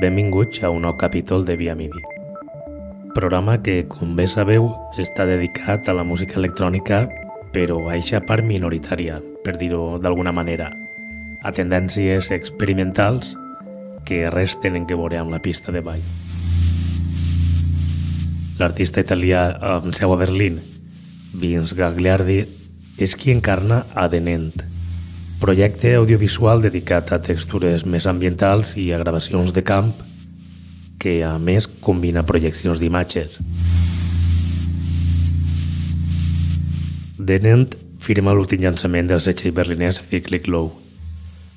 Benvinguts a un nou capítol de Via Midi. Programa que, com bé sabeu, està dedicat a la música electrònica, però a eixa part minoritària, per dir-ho d'alguna manera, a tendències experimentals que res tenen que veure amb la pista de ball. L'artista italià amb seu a Berlín, Vince Gagliardi, és qui encarna Adenent, projecte audiovisual dedicat a textures més ambientals i a gravacions de camp que a més combina projeccions d'imatges. Denent firma l'últim llançament del setxell berlinès Cyclic Low.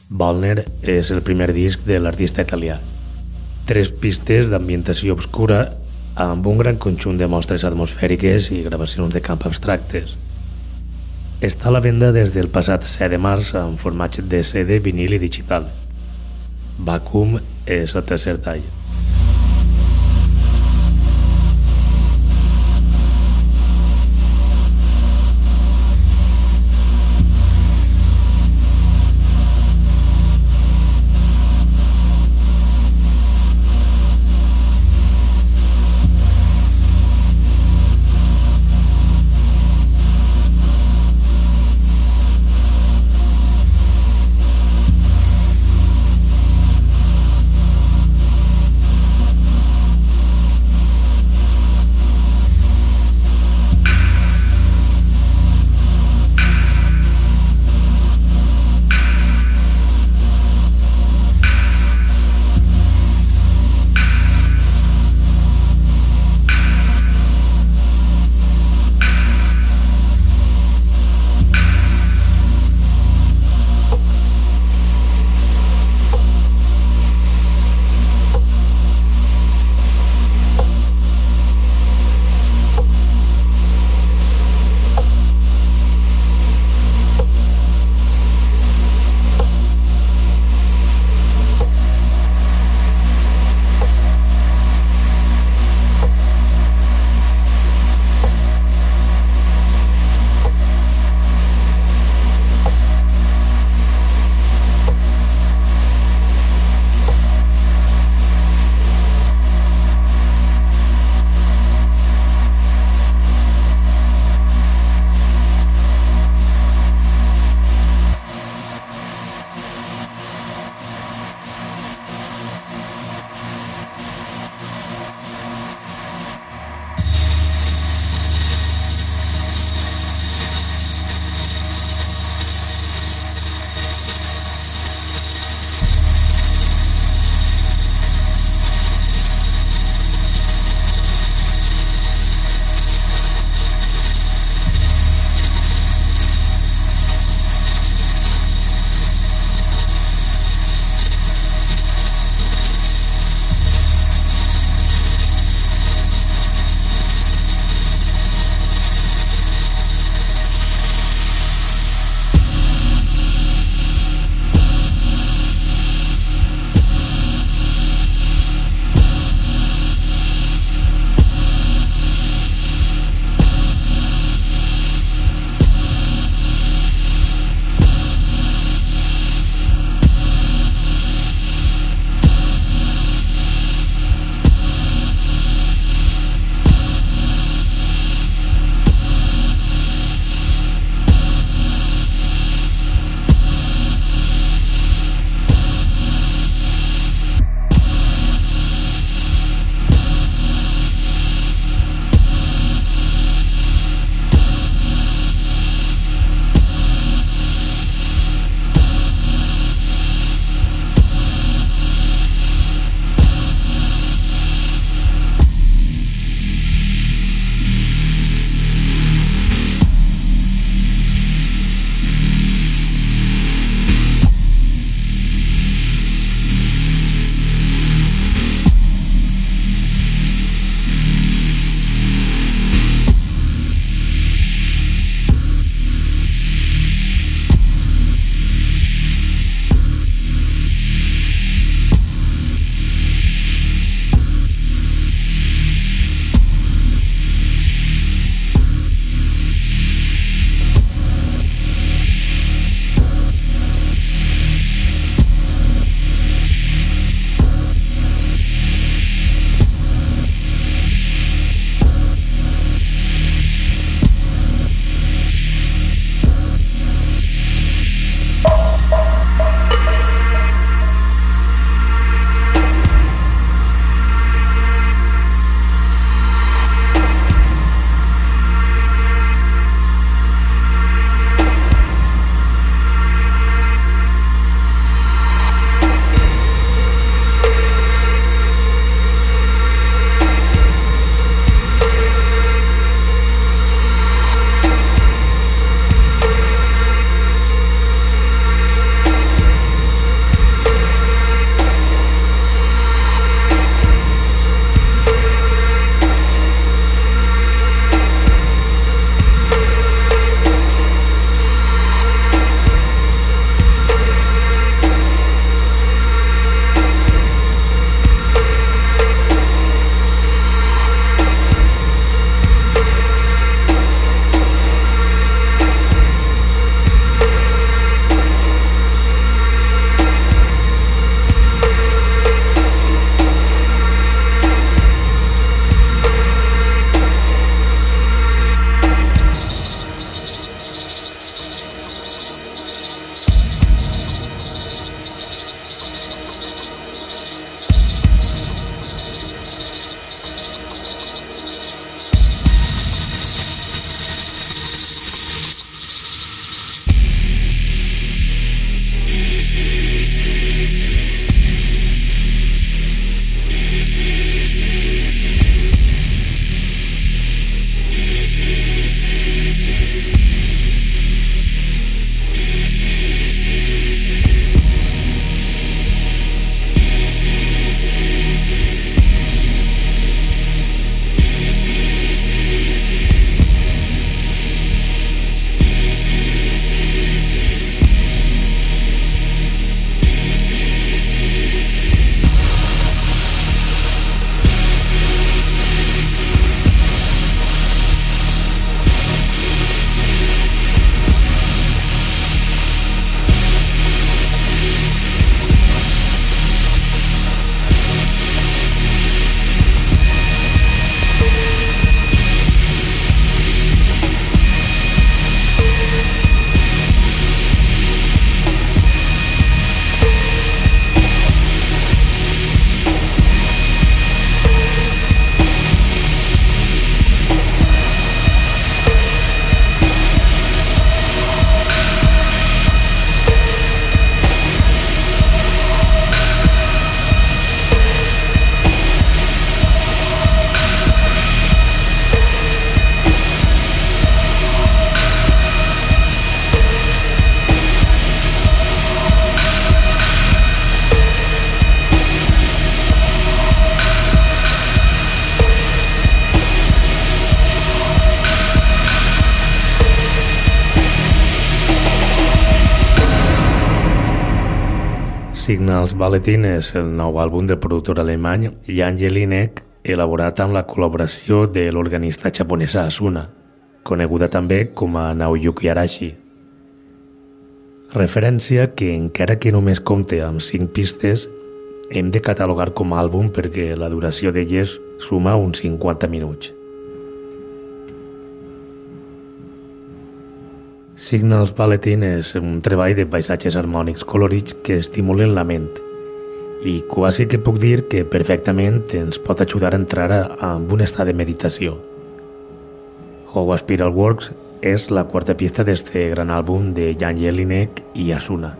Wallner és el primer disc de l'artista italià. Tres pistes d'ambientació obscura amb un gran conjunt de mostres atmosfèriques i gravacions de camp abstractes. Està a la venda des del passat 7 de març en format de CD, vinil i digital. Vacuum és el tercer tall. Signals Bulletin és el nou àlbum del productor alemany Jan Jelinek elaborat amb la col·laboració de l'organista japonesa Asuna, coneguda també com a Naoyuki Arashi. Referència que, encara que només compte amb 5 pistes, hem de catalogar com a àlbum perquè la duració d'elles suma uns 50 minuts. Signals Bulletin és un treball de paisatges harmònics colorits que estimulen la ment i quasi que puc dir que perfectament ens pot ajudar a entrar en un estat de meditació. How Spiral Works és la quarta pista d'este gran àlbum de Jan Jelinek i Asuna.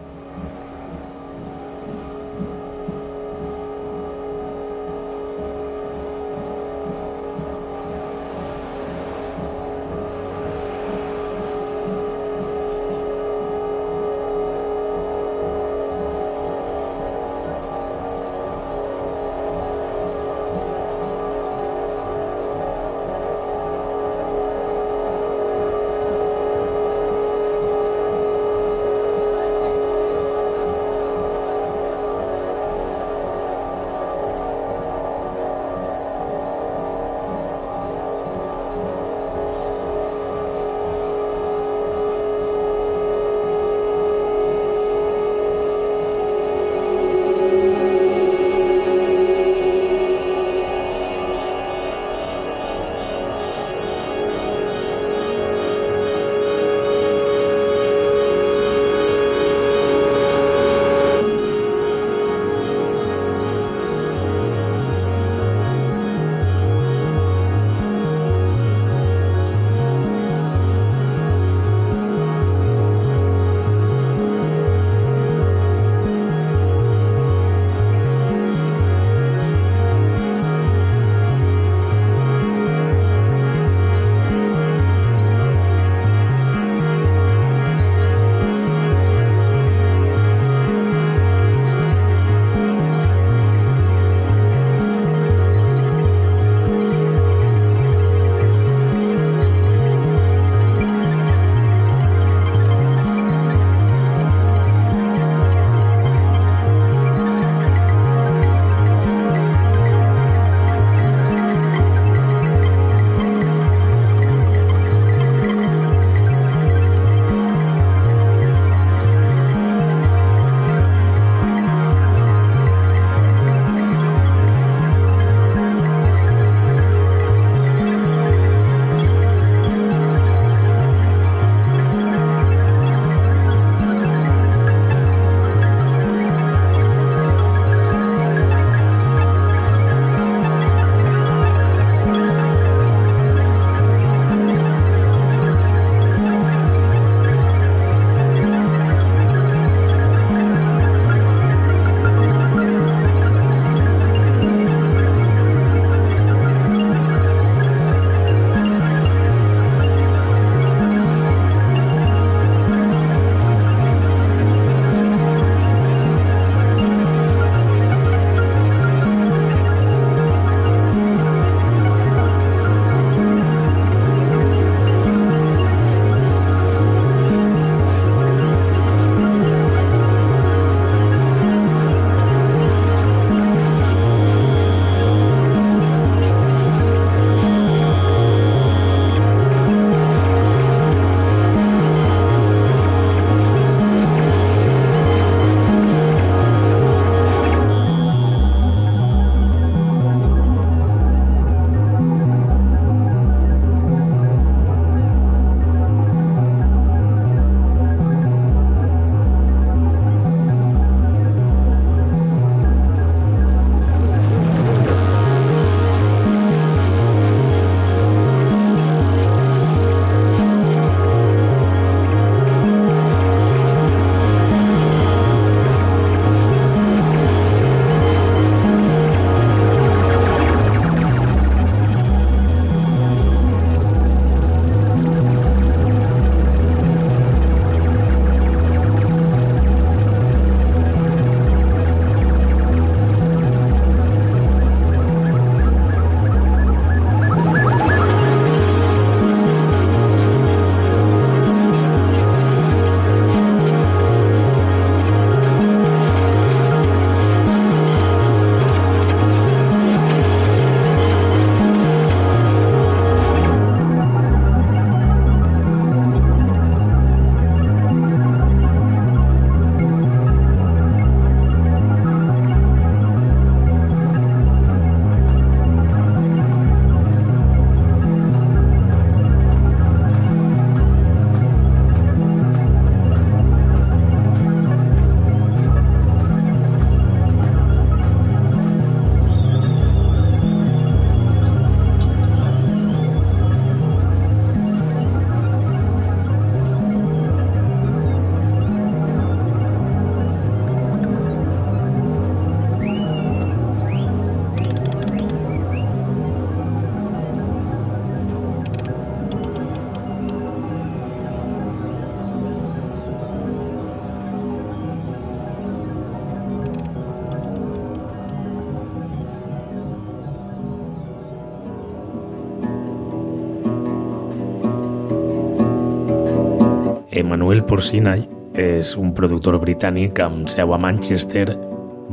Emmanuel Porcinay és un productor britànic amb seu a Manchester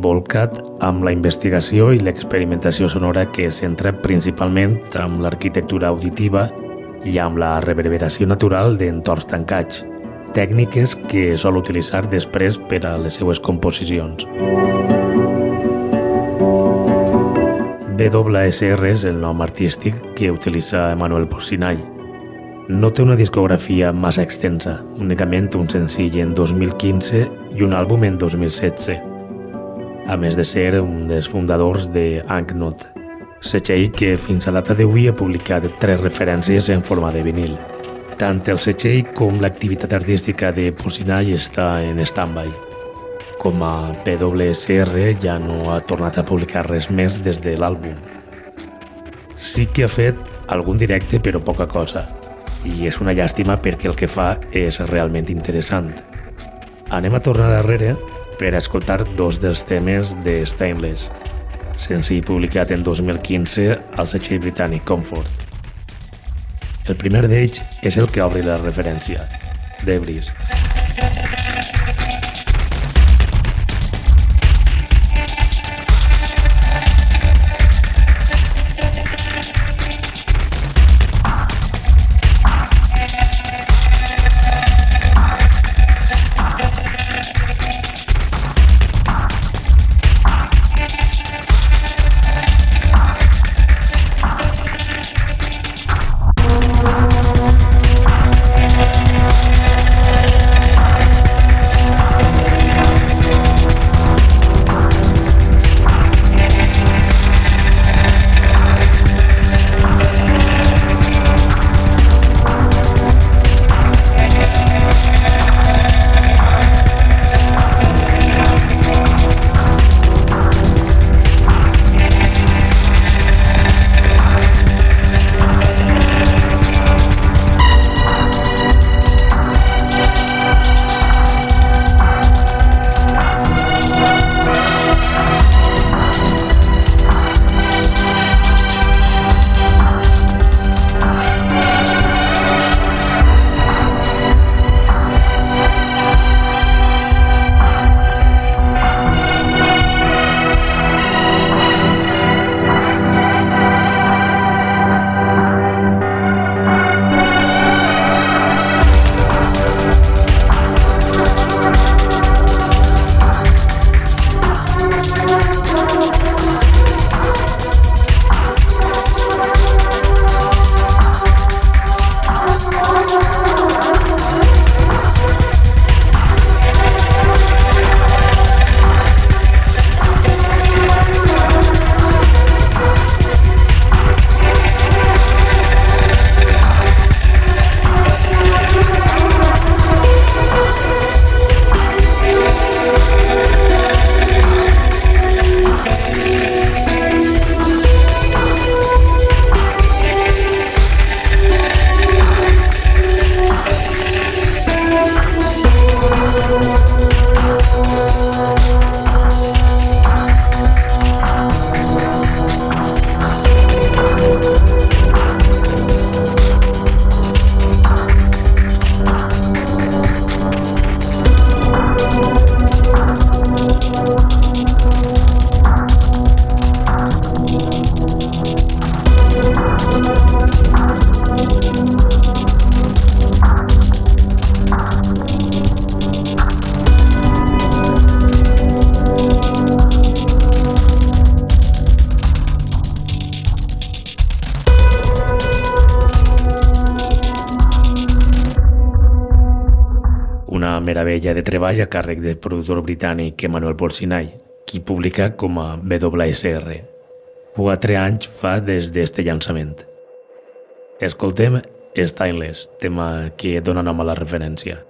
volcat amb la investigació i l'experimentació sonora que centra principalment amb l'arquitectura auditiva i amb la reverberació natural d'entorns tancats, tècniques que sol utilitzar després per a les seues composicions. BWSR és el nom artístic que utilitza Emmanuel Porcinay. No té una discografia massa extensa, únicament un senzill en 2015 i un àlbum en 2016, a més de ser un dels fundadors de Anknot, setxell que fins a data d'avui ha publicat tres referències en forma de vinil. Tant el setxell com l'activitat artística de Porcinay està en stand-by com a PWSR ja no ha tornat a publicar res més des de l'àlbum. Sí que ha fet algun directe però poca cosa, i és una llàstima perquè el que fa és realment interessant. Anem a tornar darrere per escoltar dos dels temes de Stainless, senzill publicat en 2015 al setxell britànic Comfort. El primer d'ells és el que obri la referència, Debris. meravella de treball a càrrec del productor britànic Emmanuel Porcinay, qui publica com a WSR. Quatre anys fa des d'este llançament. Escoltem Stainless, tema que dona nom a la referència.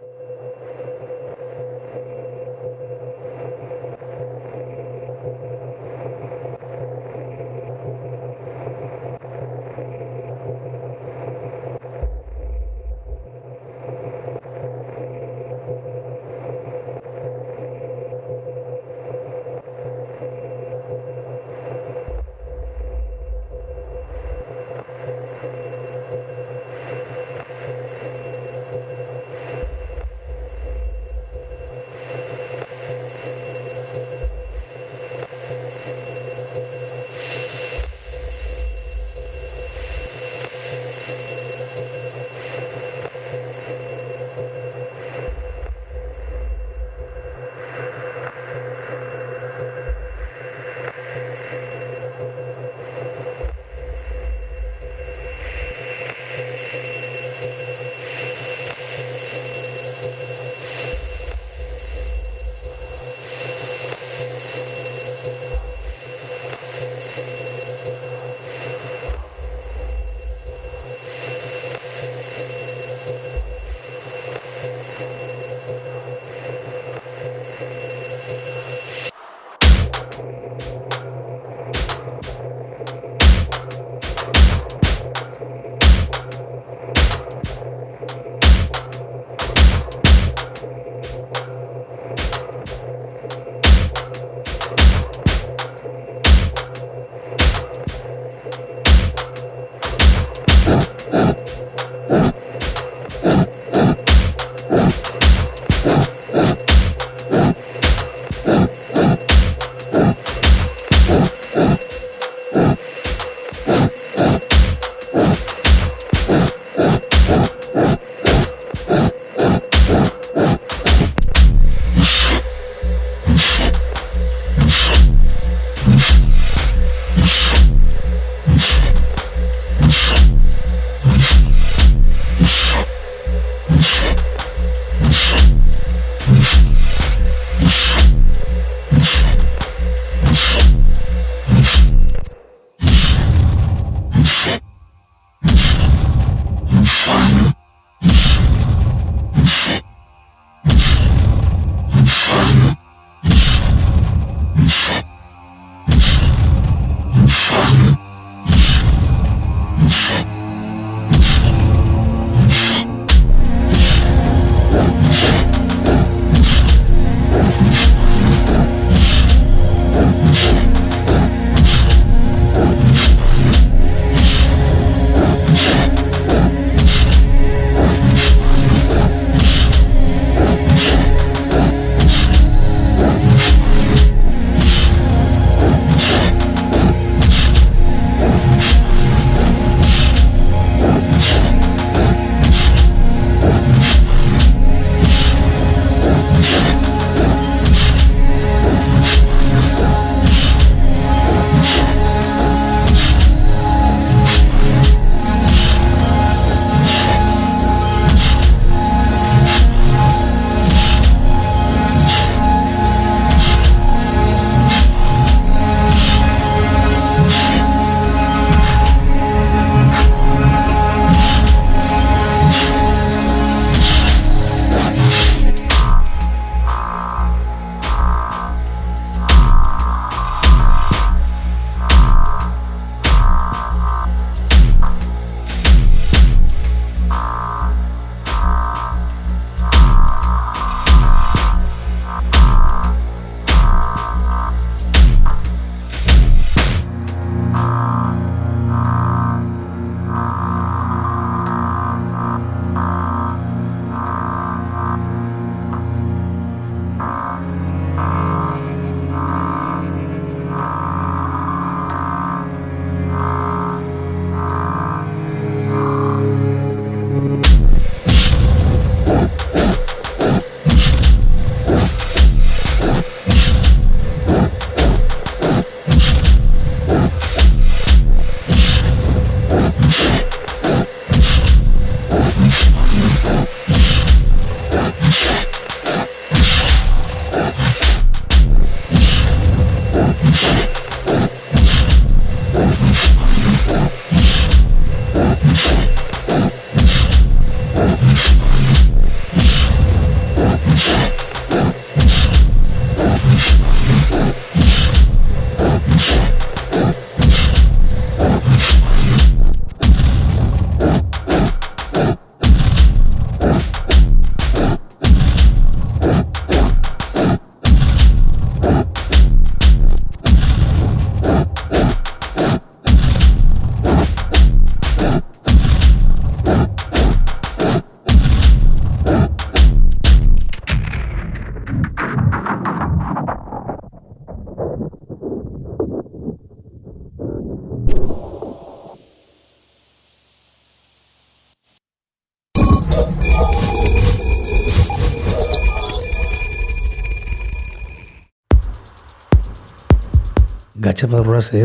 Gacha Barrase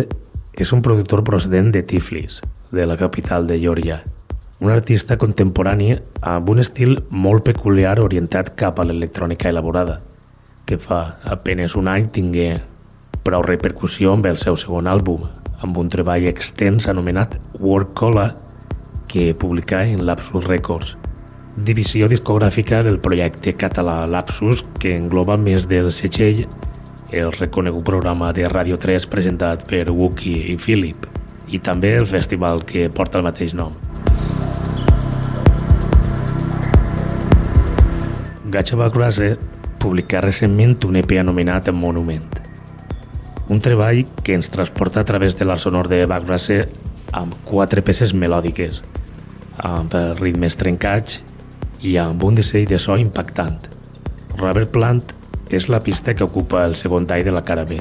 és un productor procedent de Tiflis, de la capital de Georgia. Un artista contemporani amb un estil molt peculiar orientat cap a l'electrònica elaborada, que fa apenes un any tingué prou repercussió amb el seu segon àlbum, amb un treball extens anomenat Work Cola, que publicà en Lapsus Records, divisió discogràfica del projecte català Lapsus, que engloba més del setxell el reconegut programa de Ràdio 3 presentat per Wookie i Philip, i també el festival que porta el mateix nom. Gacha Bagrase publicà recentment un EP anomenat Monument, un treball que ens transporta a través de l'art sonor de Bagrase amb quatre peces melòdiques, amb ritmes trencats i amb un disseny de so impactant. Robert Plant és la pista que ocupa el segon tall de la cara B.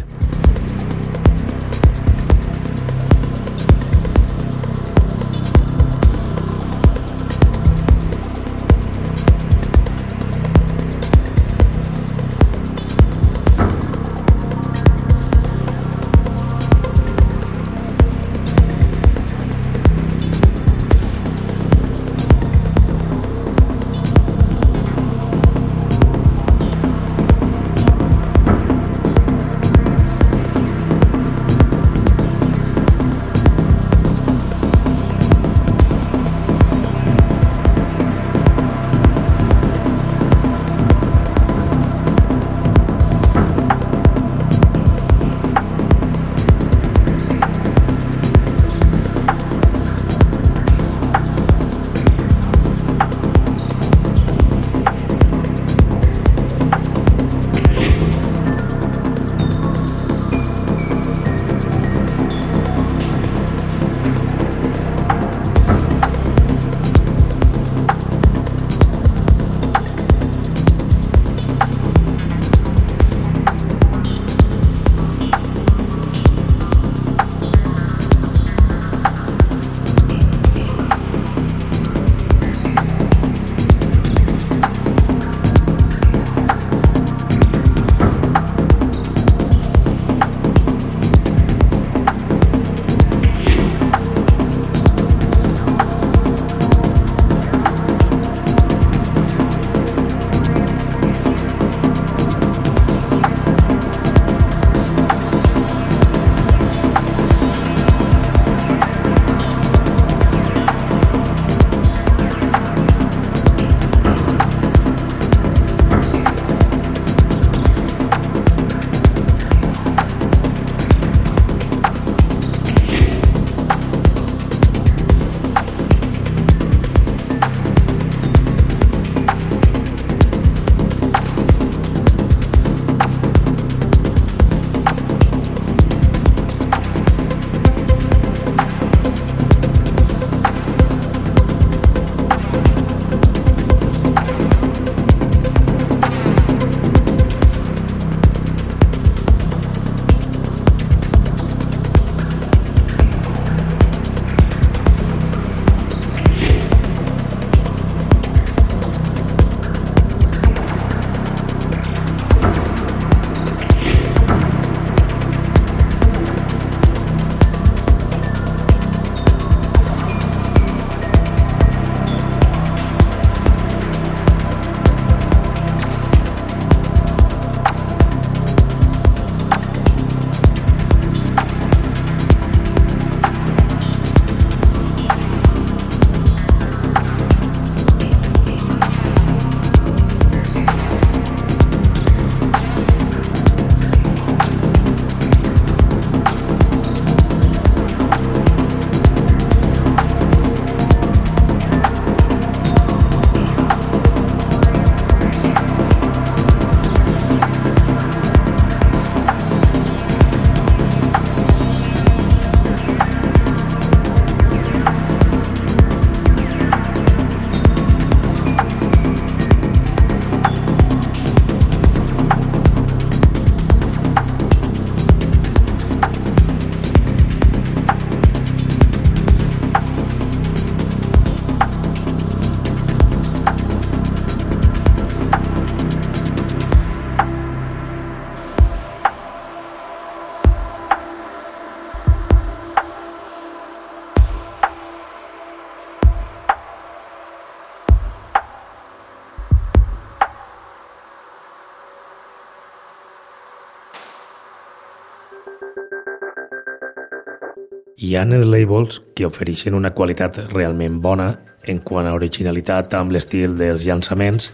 Ha els labels que ofereixen una qualitat realment bona en quant a originalitat amb l'estil dels llançaments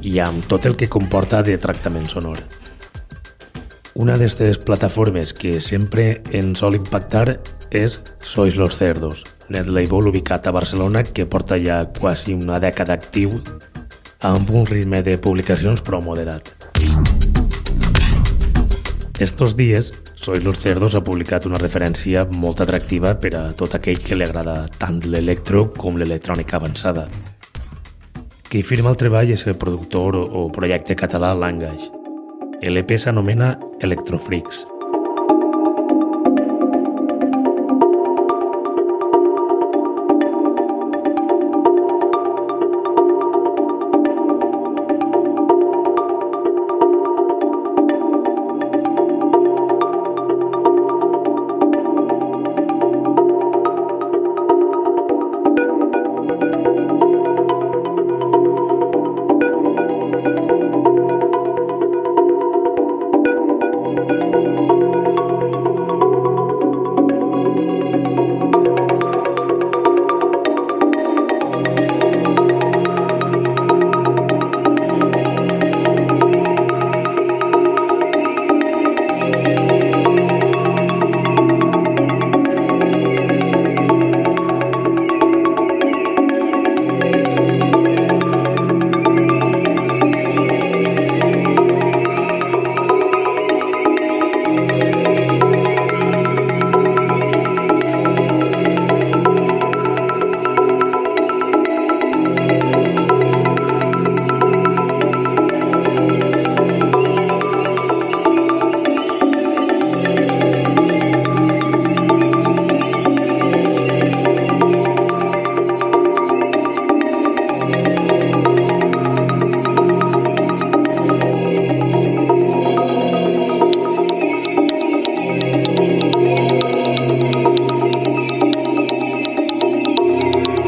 i amb tot el que comporta de tractament sonor. Una d'aquestes plataformes que sempre ens sol impactar és Sois los Cerdos, net label ubicat a Barcelona que porta ja quasi una dècada actiu amb un ritme de publicacions prou moderat. Estos dies, Sois los Cerdos ha publicat una referència molt atractiva per a tot aquell que li agrada tant l'electro com l'electrònica avançada. Qui firma el treball és el productor o projecte català Langaix. L'EP s'anomena Electrofreaks.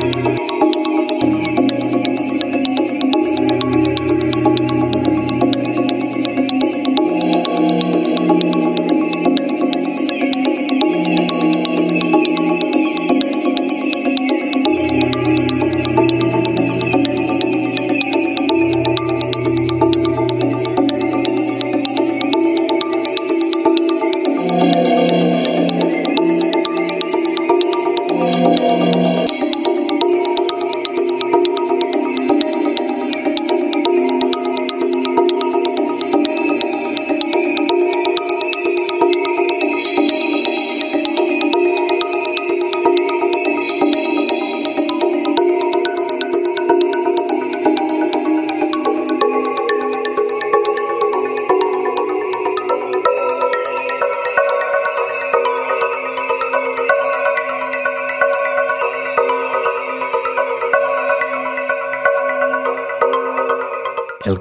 El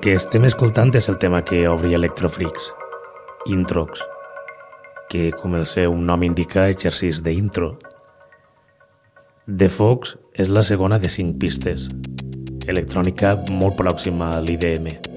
que estem escoltant és el tema que obri Electrofreaks, Introx, que, com el seu nom indica, exercís d'intro. The Fox és la segona de cinc pistes, electrònica molt pròxima a l'IDM.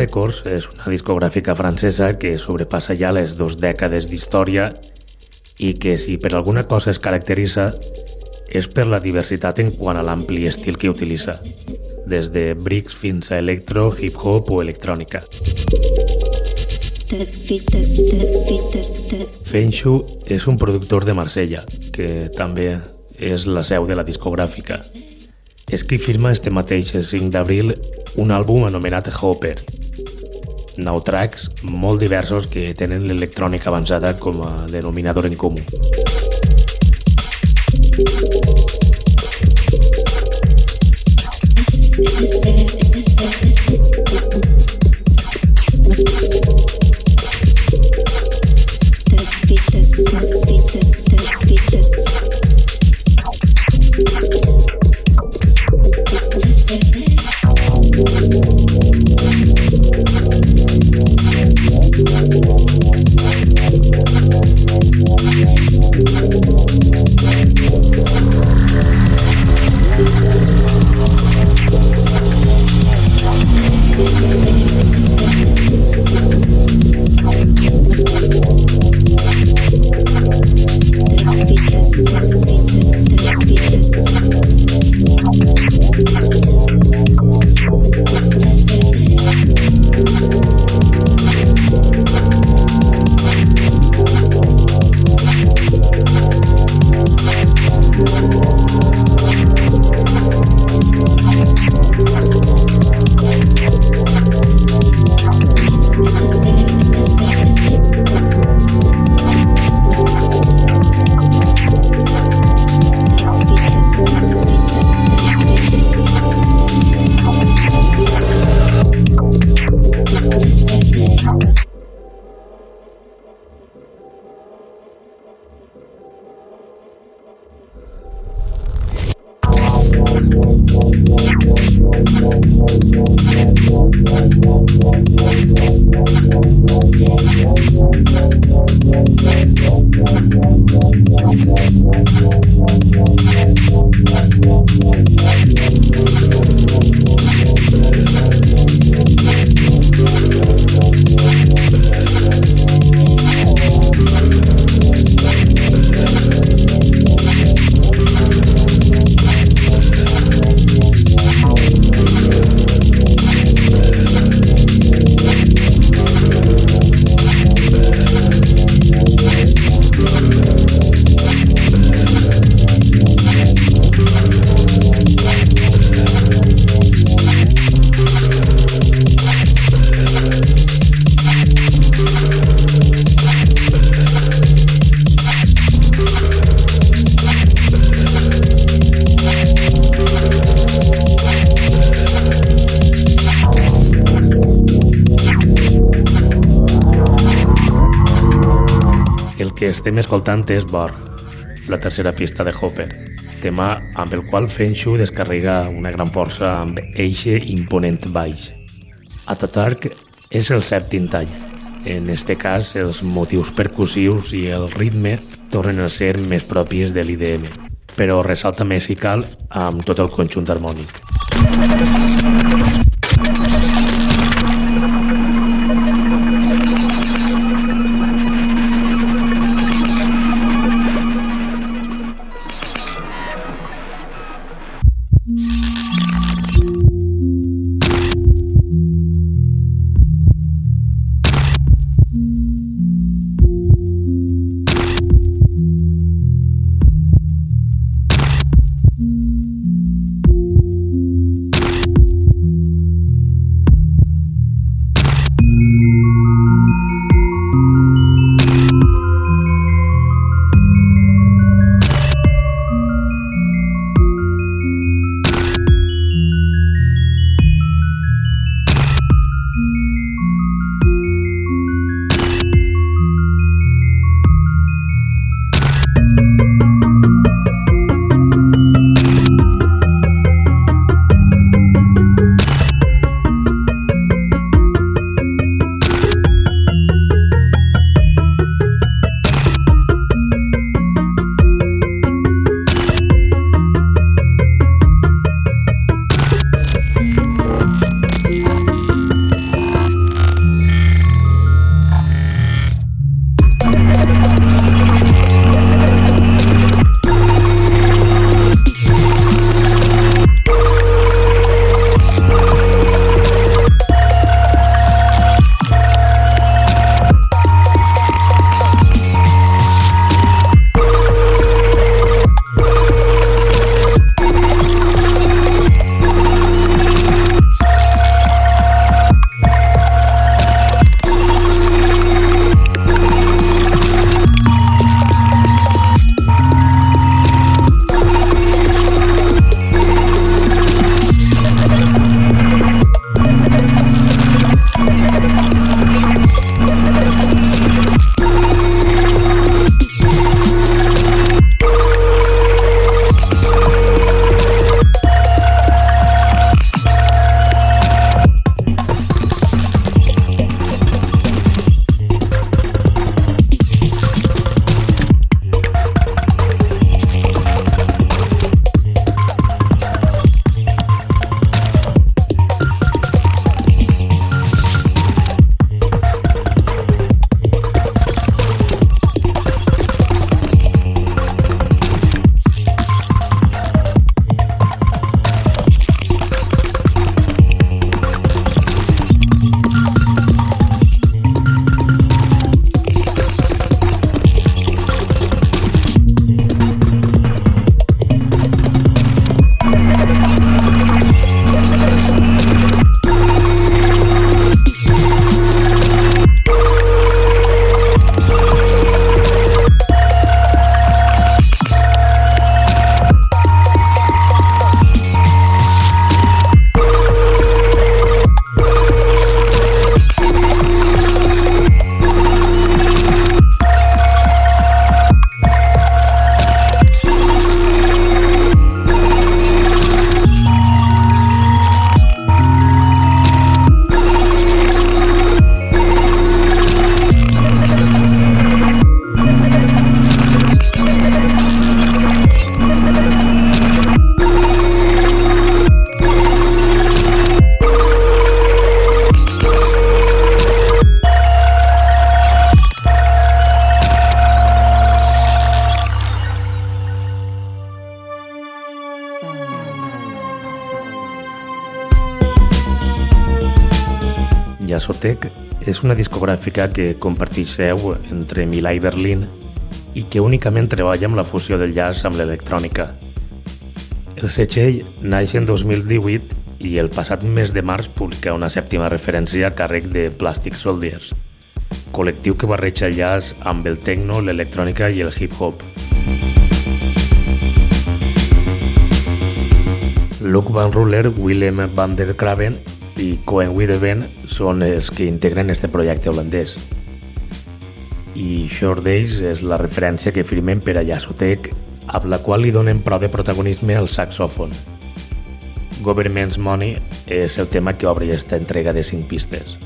Records és una discogràfica francesa que sobrepassa ja les dos dècades d'història i que si per alguna cosa es caracteritza és per la diversitat en quant a l'ampli estil que utilitza, des de bricks fins a electro, hip-hop o electrònica. Fenshu és un productor de Marsella, que també és la seu de la discogràfica. És qui firma este mateix 5 d'abril un àlbum anomenat Hopper. Nou tracks molt diversos que tenen l'electrònica avançada com a denominador en comú. Estem escoltant és Borg, la tercera pista de Hopper, tema amb el qual Fenshu descarrega una gran força amb eixe imponent baix. Atatark és el sèptim tall. En este cas, els motius percussius i el ritme tornen a ser més propis de l'IDM, però ressalta més si cal amb tot el conjunt harmònic. Discogràfica que comparteix seu entre Milà i Berlín i que únicament treballa amb la fusió del jazz amb l'electrònica. El setxell naix en 2018 i el passat mes de març publica una sèptima referència a càrrec de Plastic Soldiers, col·lectiu que barreja el jazz amb el techno, l'electrònica i el hip-hop. Luke Van Ruller, Willem van der Kraven i Cohen Widerben són els que integren este projecte holandès. i Short Days és la referència que firmen per a Yassotec, amb la qual li donen prou de protagonisme al saxòfon. Government's Money és el tema que obre aquesta entrega de 5 pistes.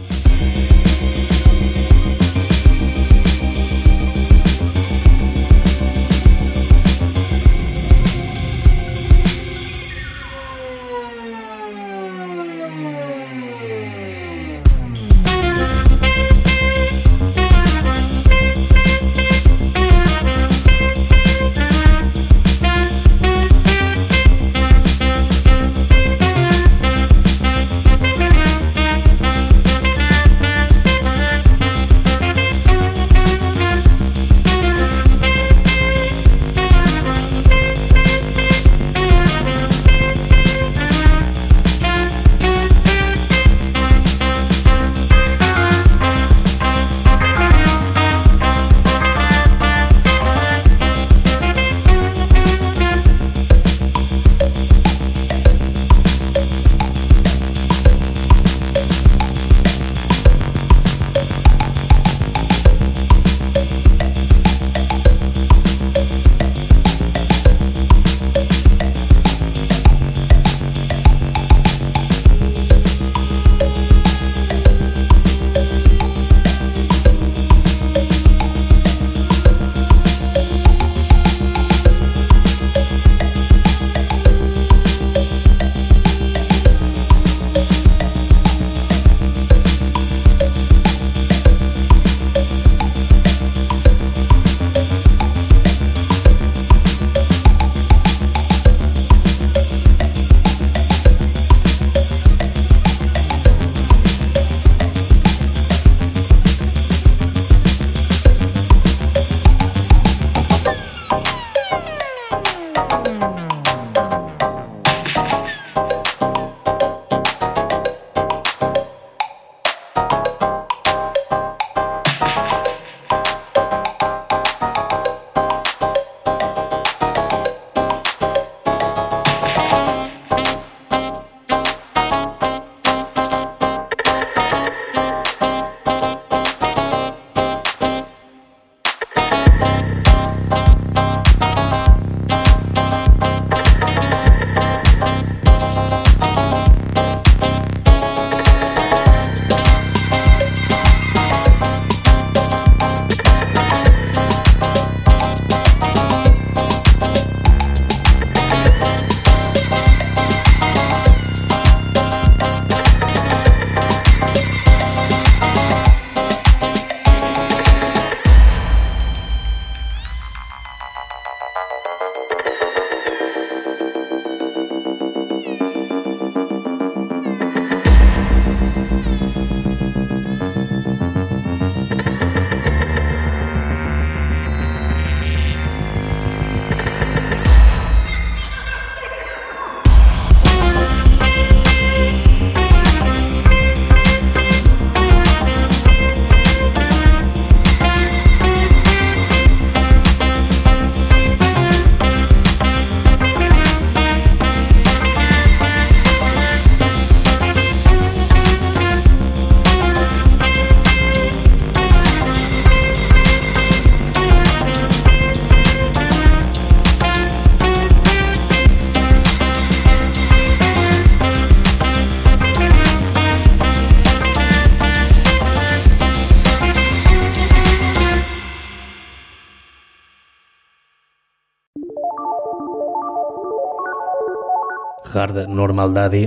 Hard Normal Daddy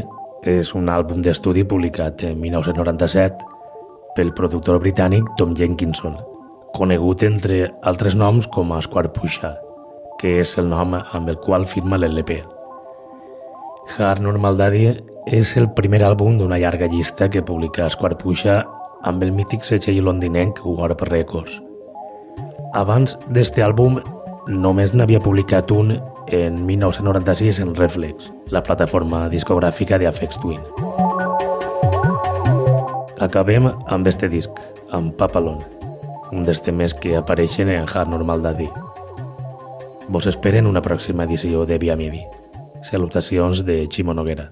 és un àlbum d'estudi publicat en 1997 pel productor britànic Tom Jenkinson, conegut entre altres noms com a Square Pusha, que és el nom amb el qual firma l'LP. Hard Normal Daddy és el primer àlbum d'una llarga llista que publica Square Pusha amb el mític setxell londinenc Warp Records. Abans d'este àlbum només n'havia publicat un en 1996 en Reflex, la plataforma discogràfica de Afex Twin. Acabem amb este disc, amb Papalon, un dels temes que apareixen en Hard Normal Daddy. Vos esperen una pròxima edició de Via Midi. Salutacions de Ximo Noguera.